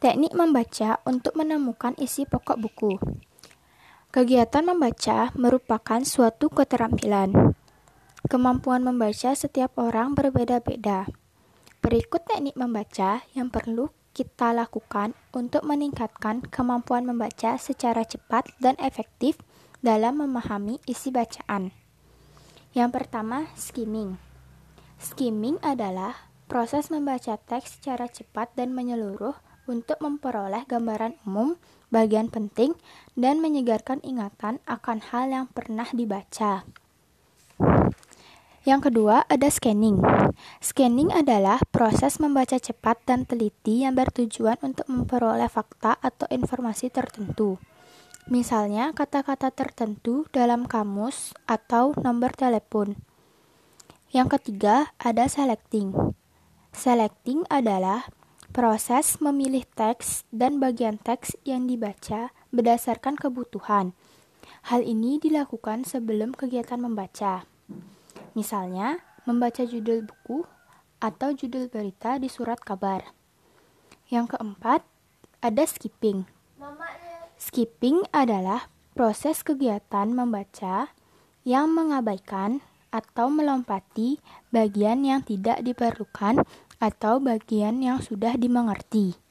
Teknik membaca untuk menemukan isi pokok buku. Kegiatan membaca merupakan suatu keterampilan. Kemampuan membaca setiap orang berbeda-beda. Berikut teknik membaca yang perlu kita lakukan untuk meningkatkan kemampuan membaca secara cepat dan efektif dalam memahami isi bacaan. Yang pertama, skimming. Skimming adalah proses membaca teks secara cepat dan menyeluruh untuk memperoleh gambaran umum, bagian penting, dan menyegarkan ingatan akan hal yang pernah dibaca. Yang kedua, ada scanning. Scanning adalah proses membaca cepat dan teliti yang bertujuan untuk memperoleh fakta atau informasi tertentu. Misalnya, kata-kata tertentu dalam kamus atau nomor telepon. Yang ketiga, ada selecting. Selecting adalah Proses memilih teks dan bagian teks yang dibaca berdasarkan kebutuhan. Hal ini dilakukan sebelum kegiatan membaca. Misalnya, membaca judul buku atau judul berita di surat kabar. Yang keempat, ada skipping. Skipping adalah proses kegiatan membaca yang mengabaikan atau melompati bagian yang tidak diperlukan atau bagian yang sudah dimengerti.